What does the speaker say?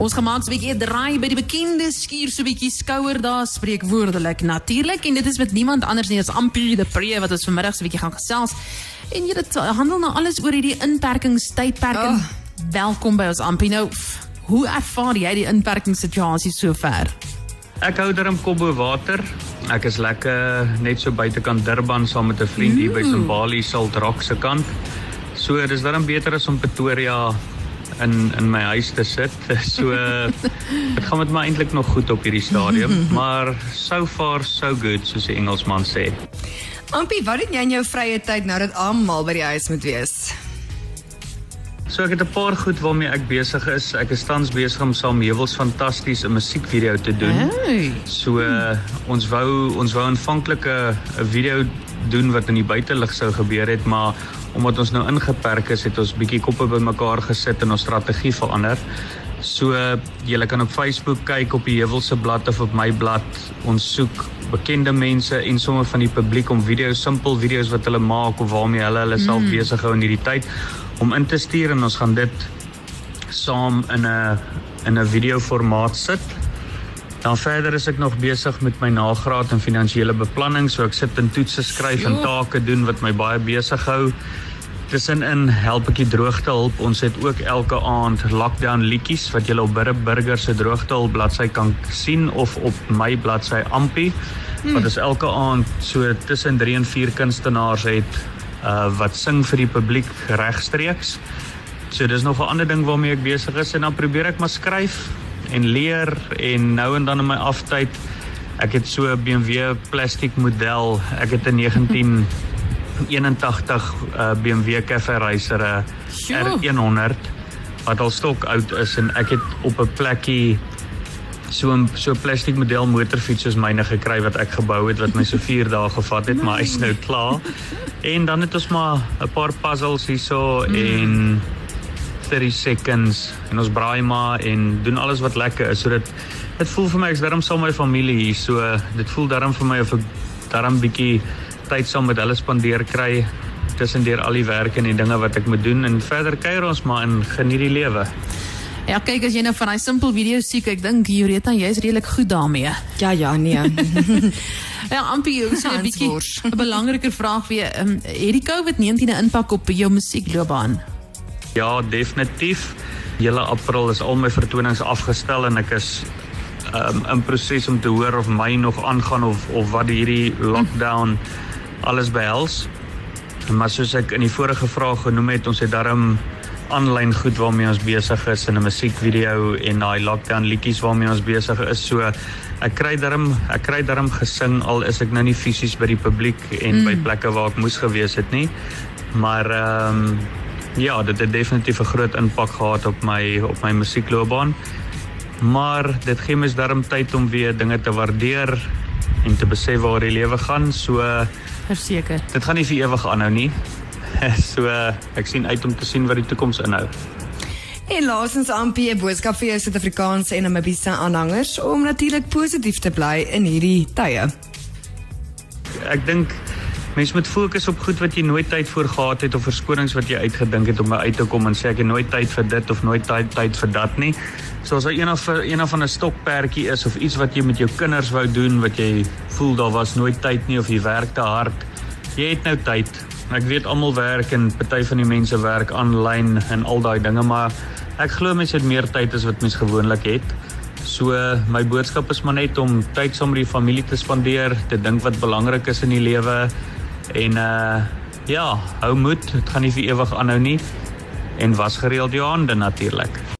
Ons gemaak 'n bietjie 'n draai by die bekende skuur so 'n bietjie skouer daar spreek woordelik natuurlik en dit is met niemand anders nie as Ampie de Pre wat ons vanmiddag so 'n bietjie gaan gesels. En jy dit handel nou alles oor hierdie inperkingstydperk. Oh. Welkom by ons Ampie. Nou, hoe ervaar jy die inperkingssituasie sover? Ek hou daarom kop bo water. Ek is lekker net so buitekant Durban saam met 'n vriend hier by Simbali Salt Rock se kant. So dis daarom beter as om Pretoria in in my huis te sit. So dit gaan met my eintlik nog goed op hierdie stadium, maar so far so good soos die Engelsman sê. Ampie, wat doen jy in jou vrye tyd nou dat almal by die huis moet wees? So ek het 'n paar goed waarmee ek besig is. Ek is tans besig om saam Hewels fantasties 'n musiekvideo te doen. Hey. So uh, ons wou ons wou aanvanklik 'n video doen wat in die buitelug sou gebeur het, maar omdat ons nou ingeperk is, het ons bietjie koppe bymekaar gesit en ons strategie verander. So jy kan op Facebook kyk op die Hewelse blad of op my blad. Ons soek bekende mense en sommer van die publiek om video's, simpel video's wat hulle maak of waarmee hulle hulle self mm. besig hou in hierdie tyd om in te stuur en ons gaan dit saam in 'n in 'n video formaat sit. Dan verder is ek nog besig met my nagraad in finansiële beplanning, so ek sit en toetse skryf en take doen wat my baie besig hou. Tussenin help ek die droogtehulp. Ons het ook elke aand lockdown liedjies wat jy op Burger Burger se droogtehulp bladsy kan sien of op my bladsy Ampie. Hmm. Wat is elke aand so tussen 3 en 4 kunstenaars het uh wat sing vir die publiek regstreeks. So dis nog 'n ander ding waarmee ek besig is en dan probeer ek maar skryf en leer en nou en dan in my aftyd ek het so 'n BMW plastiek model. Ek het 'n 1981 uh, BMW Cafe Racer uh, R100 wat al stok oud is en ek het op 'n plekkie so 'n so plastiek model motorfiets soos myne gekry wat ek gebou het wat my so 4 dae gevat het, maar hy's nou klaar. En dan het ons maar 'n paar puzzles hierso mm. en 30 seconds en ons braai maar en doen alles wat lekker is. So dit dit voel vir my ek's darm saam met my familie hier. So dit voel darm vir my of ek darm bietjie tyd saam met hulle spandeer kry tussen deur al die werk en die dinge wat ek moet doen en verder kuier ons maar en geniet die lewe. Ja, kyk as jy nou van daai simpel video's sien, ek dink Jureta, jy's redelik goed daarmee. Ja, ja, nee. ja, Ampie, so 'n bietjie 'n belangriker vraag weer. Um, het die COVID-19 'n impak op jou musiekloopbaan? Ja, definitief. Hele April is al my vertonings afgestel en ek is um, in proses om te hoor of my nog aangaan of of wat hierdie lockdown alles behels. Maar soos ek in die vorige vraag genoem het, ons het daarom aanlyn goed waarmee ons besig is in 'n musiekvideo en daai lockdown liedjies waarmee ons besig is. So ek kry darm ek kry darm gesing al is ek nou nie fisies by die publiek en mm. by plekke waar ek moes gewees het nie. Maar ehm um, ja, dit het definitief 'n groot impak gehad op my op my musiekloopbaan. Maar dit gee mens darm tyd om weer dinge te waardeer en te besef waar die lewe gaan. So verseker. Dit gaan nie vir ewig aanhou nie. so ek sien uit om te sien wat die toekoms inhou. En laasens Ampie 'n boodskap vir jou Suid-Afrikaanse en Namibiese aanhangers om natuurlik positief te bly in hierdie tye. Ek dink mense moet fokus op goed wat jy nooit tyd voor gehad het of verskonings wat jy uitgedink het om uit te kom en sê ek het nooit tyd vir dit of nooit tyd tyd vir dat nie. So as daar een of een of 'n stokperdjie is of iets wat jy met jou kinders wou doen wat jy voel daar was nooit tyd nie of jy werk te hard. Jy het nou tyd. Ek weet almal werk en party van die mense werk aanlyn en al daai dinge, maar ek glo mense het meer tyd as wat mens gewoonlik het. So my boodskap is maar net om tyd saam met die familie te spandeer, te dink wat belangrik is in die lewe en uh ja, hou moed, dit gaan nie vir ewig aanhou nie en was gereeld jou hande natuurlik.